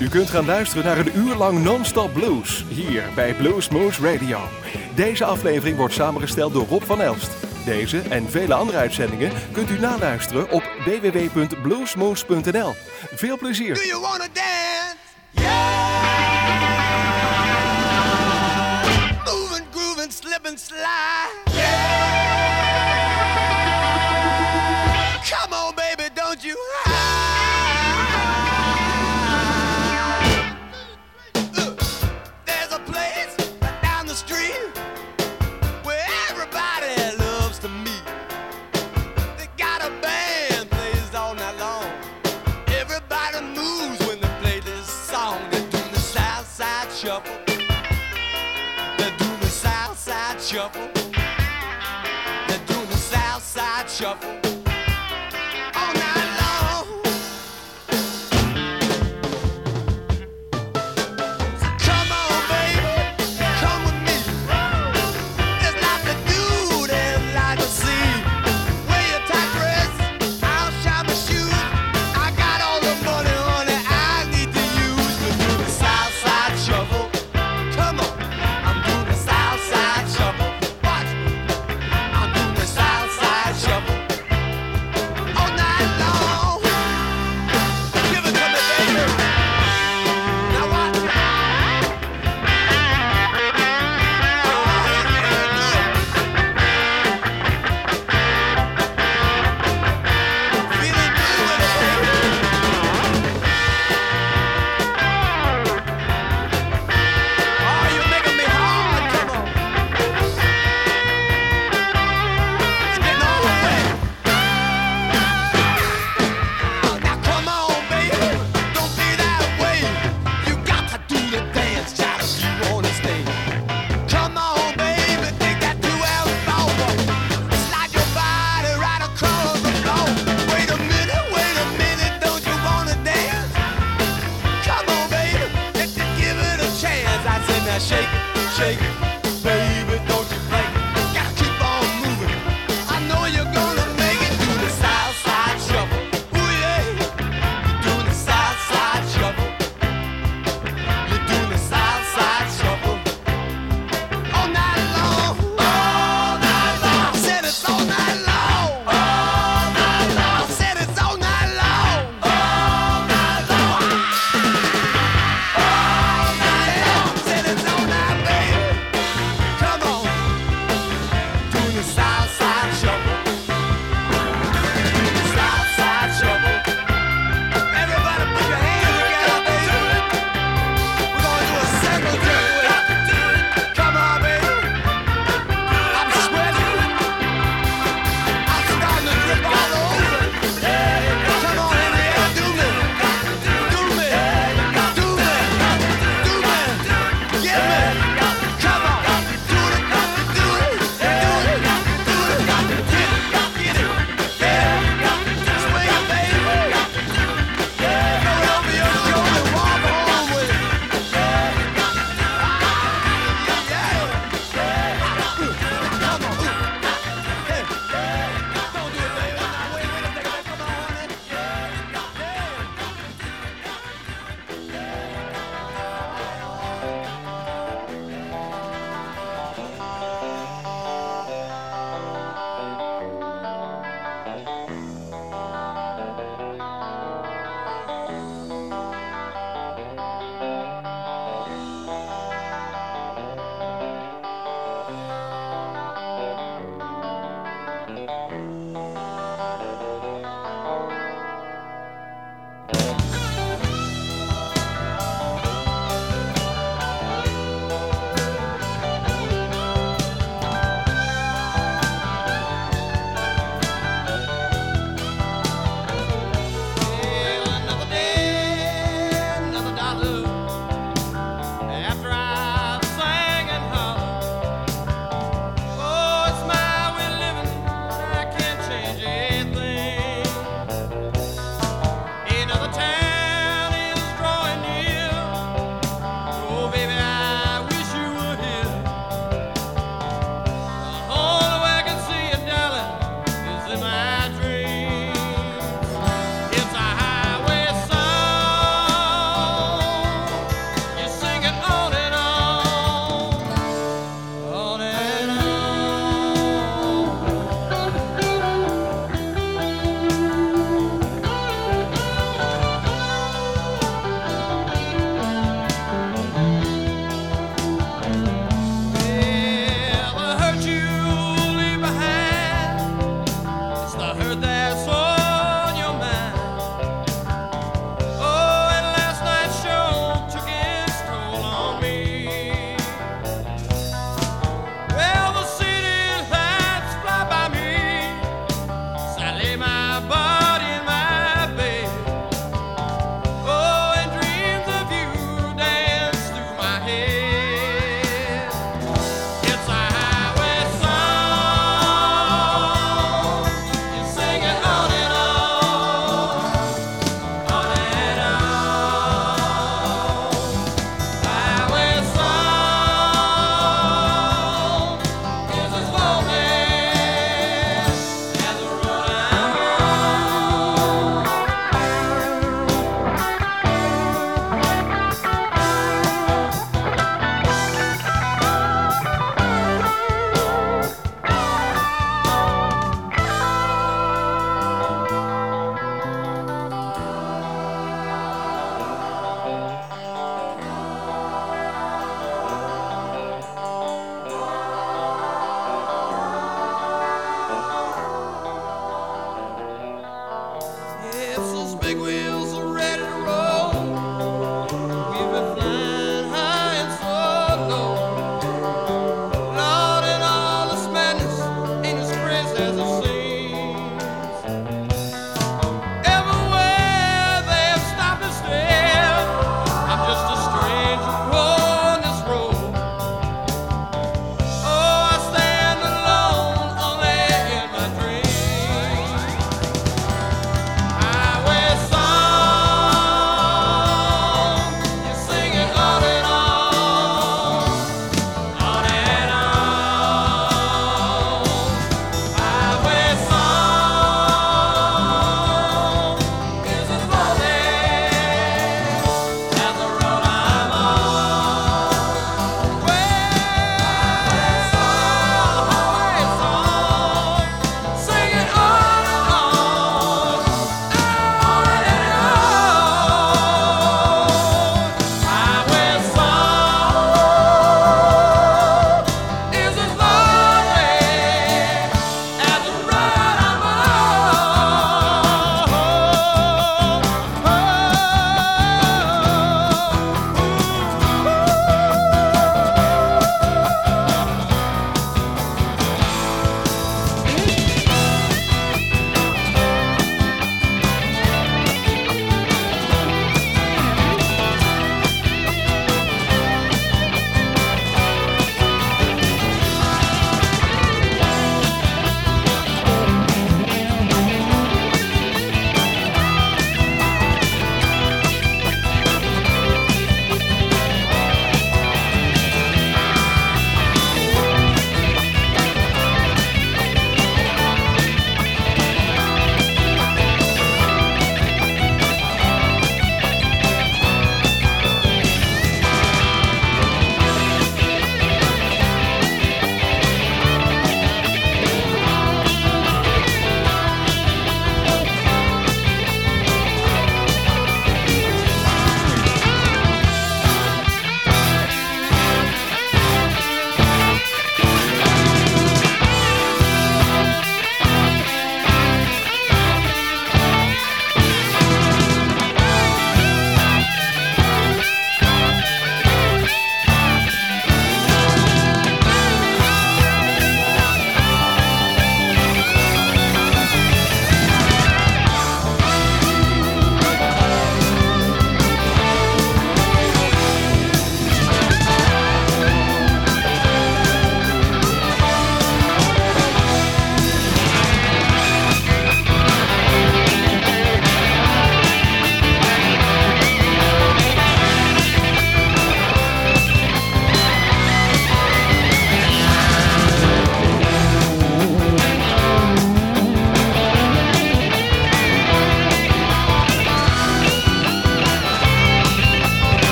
U kunt gaan luisteren naar een uur lang non-stop blues hier bij Bluesmoose Radio. Deze aflevering wordt samengesteld door Rob van Elst. Deze en vele andere uitzendingen kunt u naluisteren op www.bluesmoose.nl. Veel plezier! Do you wanna dance? Yeah! Moving, grooving, slipping, slide!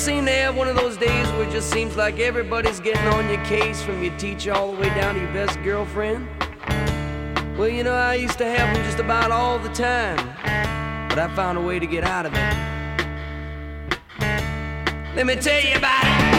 Seem to have one of those days where it just seems like everybody's getting on your case from your teacher all the way down to your best girlfriend? Well, you know, I used to have them just about all the time, but I found a way to get out of it. Let me tell you about it.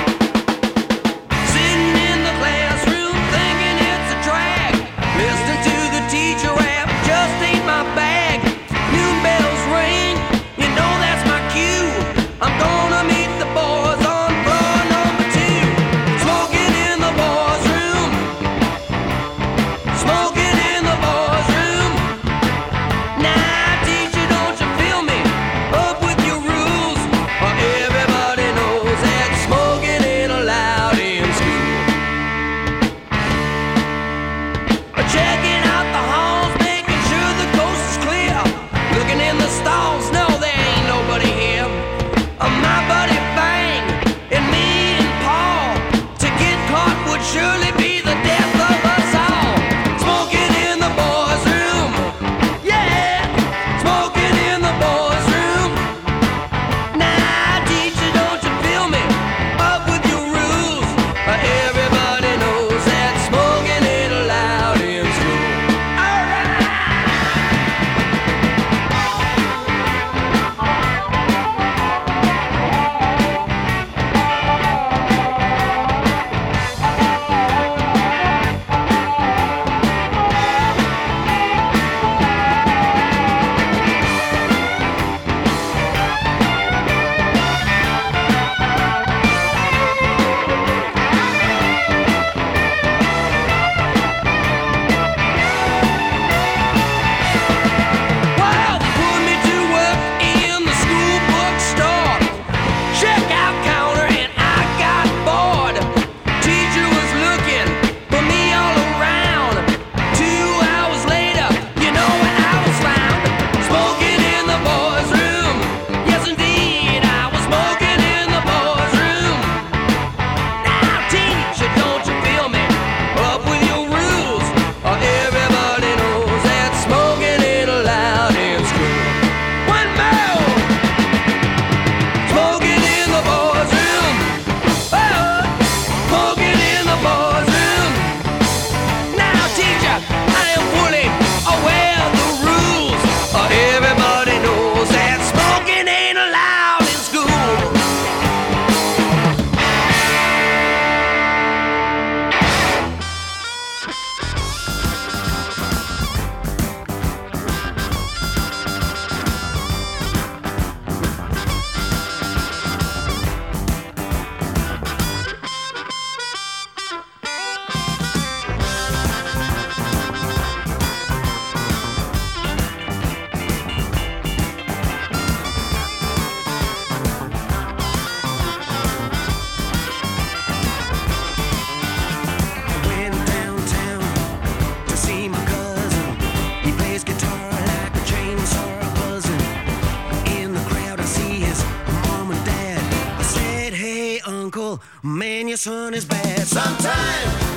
this is bad. Sometimes.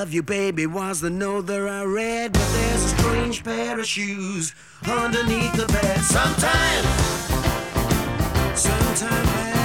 love you, baby, was the note that I read. But there's a strange pair of shoes underneath the bed. Sometime, sometime.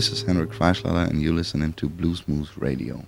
This is Henrik Freischlader, and you're listening to Blues Moose Radio.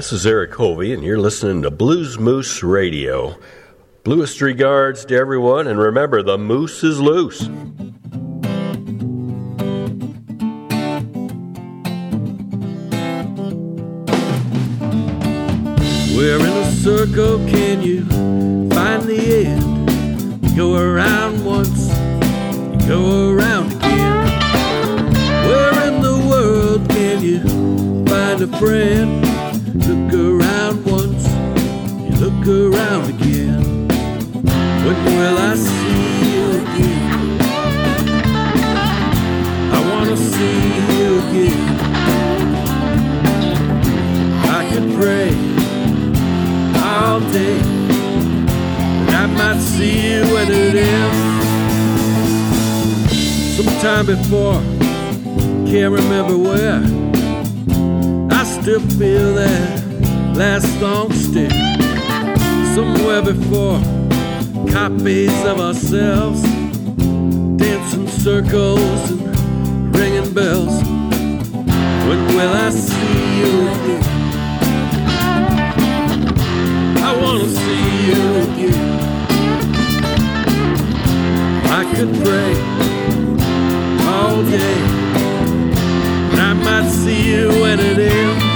This is Eric Hovey, and you're listening to Blues Moose Radio. Bluest regards to everyone, and remember, the moose is loose. We're in a circle, can you find the end? You go around once, you go around again. Where in the world can you find a friend? When it ends. Sometime before, can't remember where. I still feel that last long stare. Somewhere before, copies of ourselves, dancing circles and ringing bells. When will I see you again? I wanna see you again. I could pray all day, and I might see you when it ends.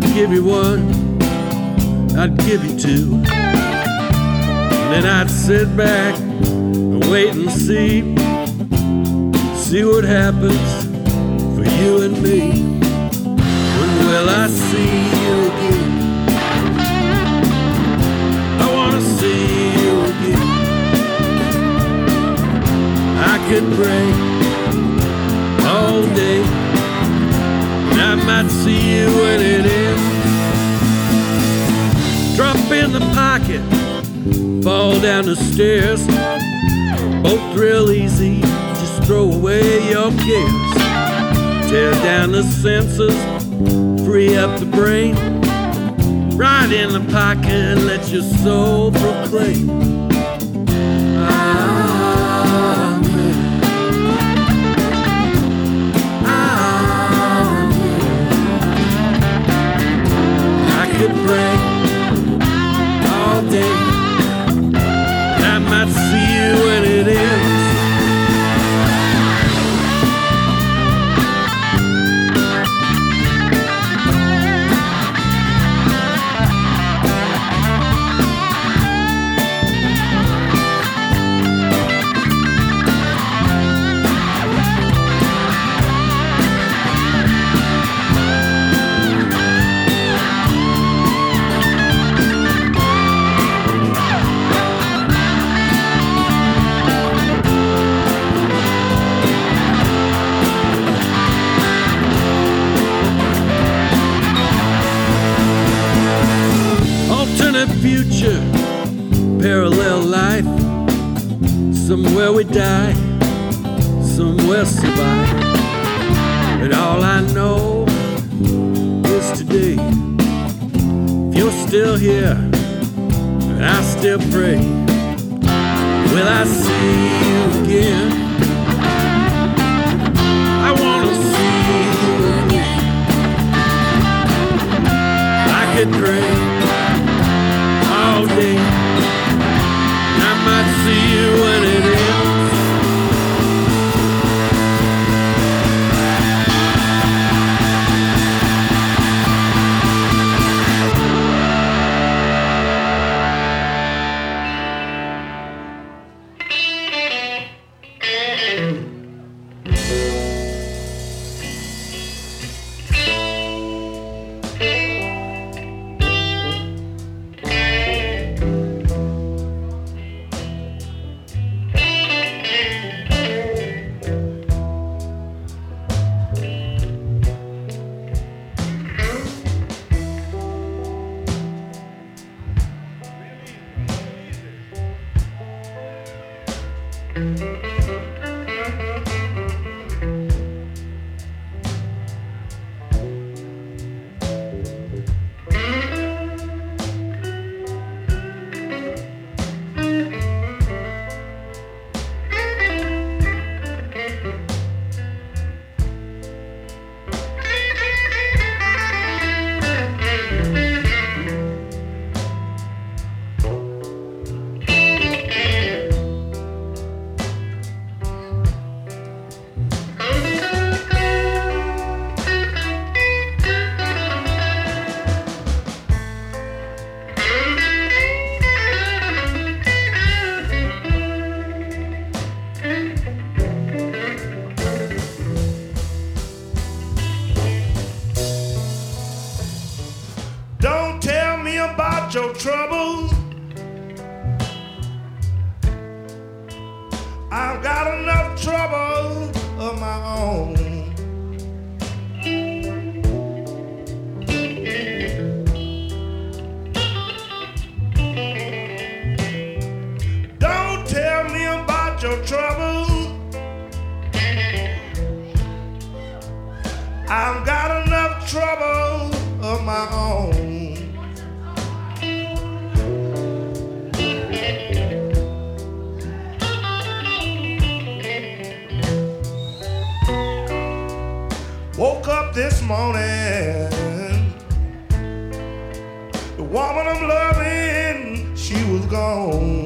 I'd give you one, I'd give you two. And then I'd sit back and wait and see, see what happens for you and me. When will I see you again? I wanna see you again. I could pray all day. Might see you when it ends. Drop in the pocket, fall down the stairs. Both real easy, just throw away your cares. Tear down the senses, free up the brain. Right in the pocket, let your soul proclaim. Could pray your trouble. I've got enough trouble of my own. Woke up this morning. The woman I'm loving, she was gone.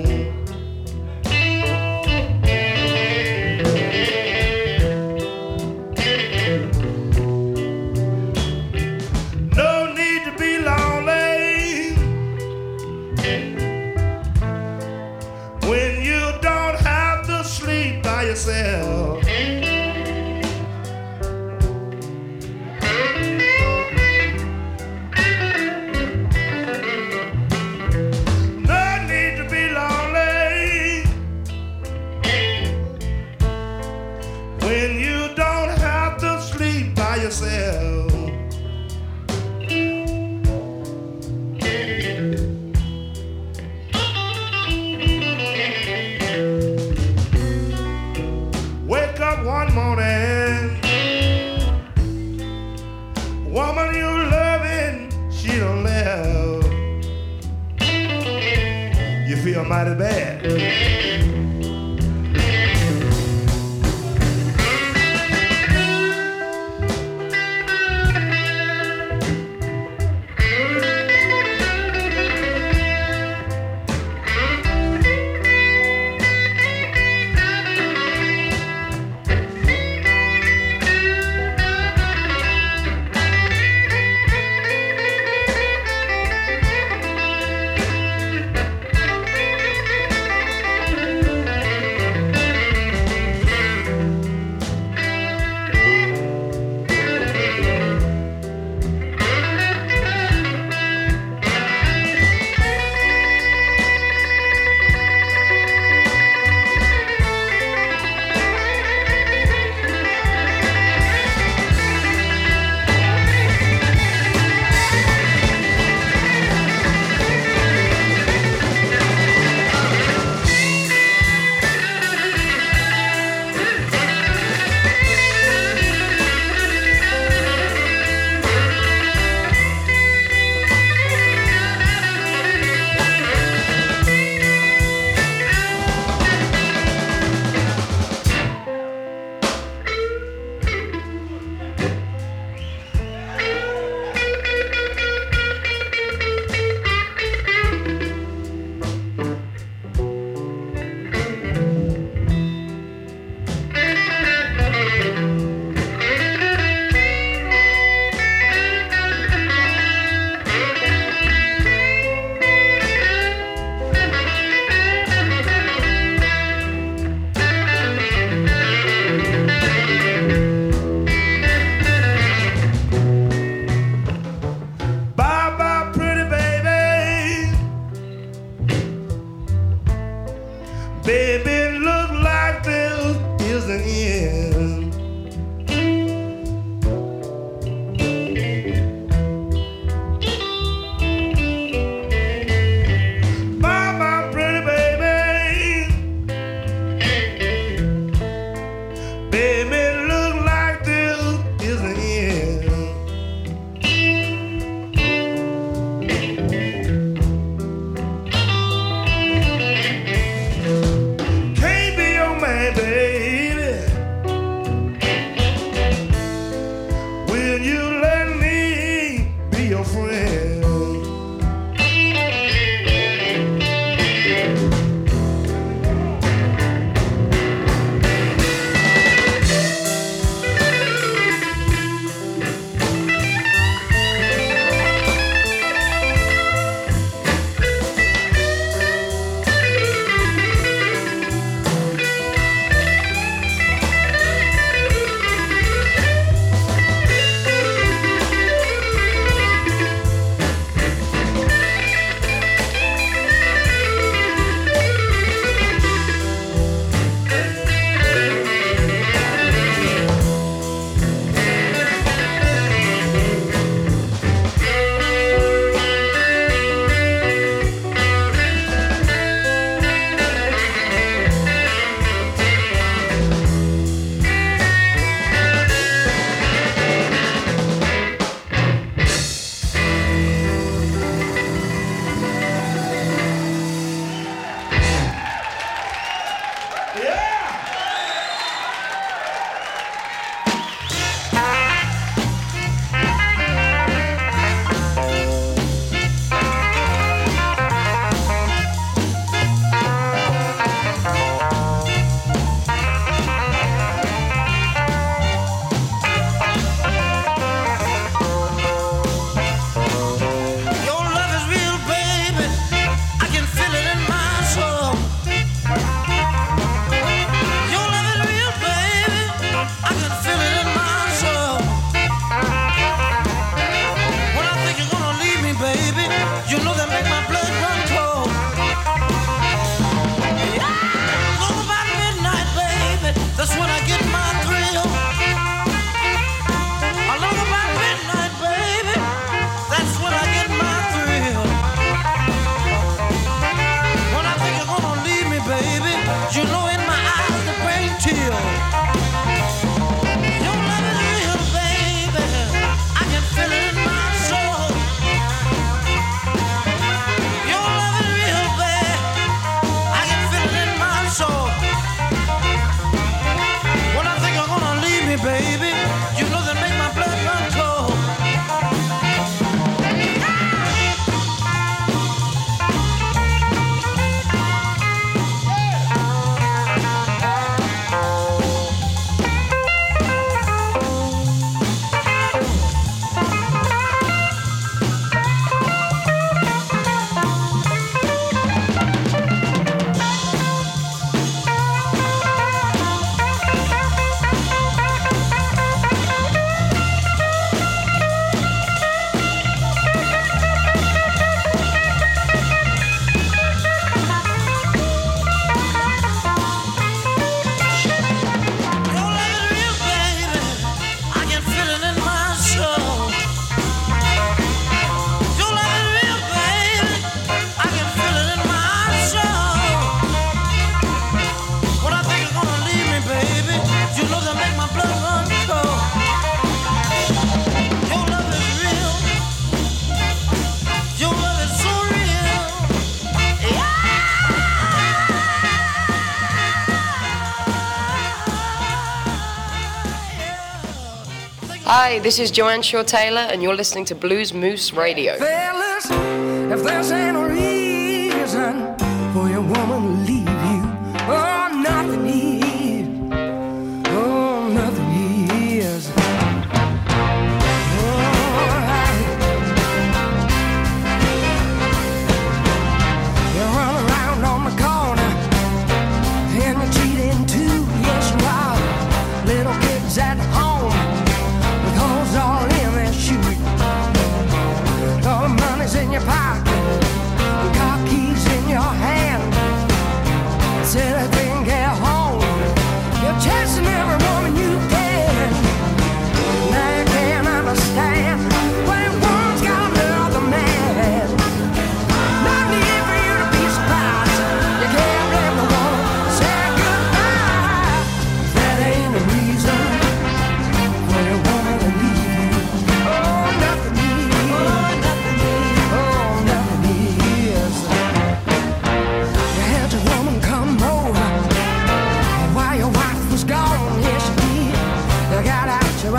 This is Joanne Shaw Taylor, and you're listening to Blues Moose Radio.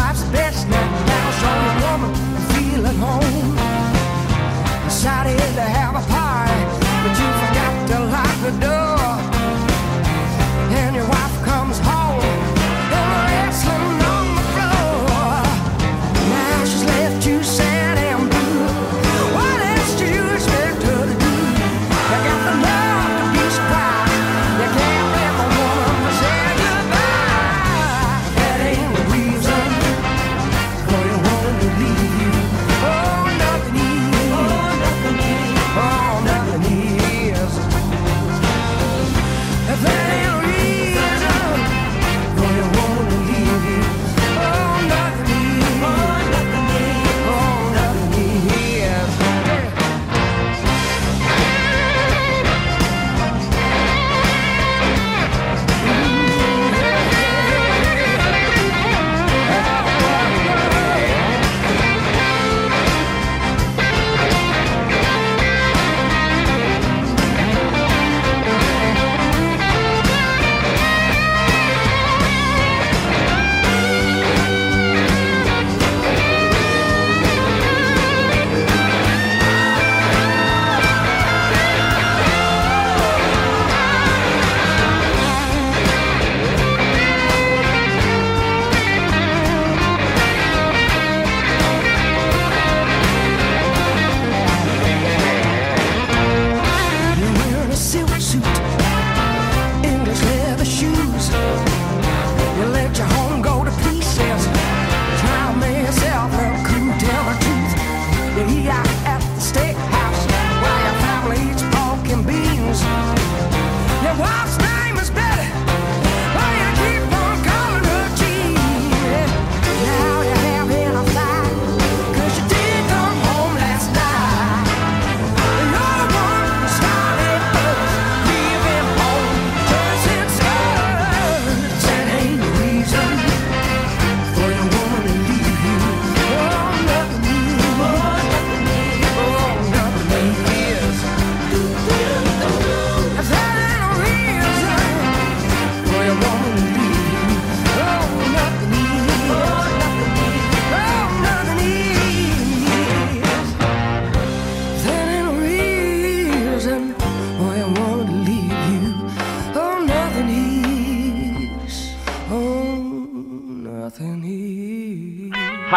life's been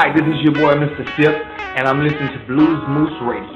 Hi, this is your boy Mr. Sipp, and I'm listening to Blues Moose Radio.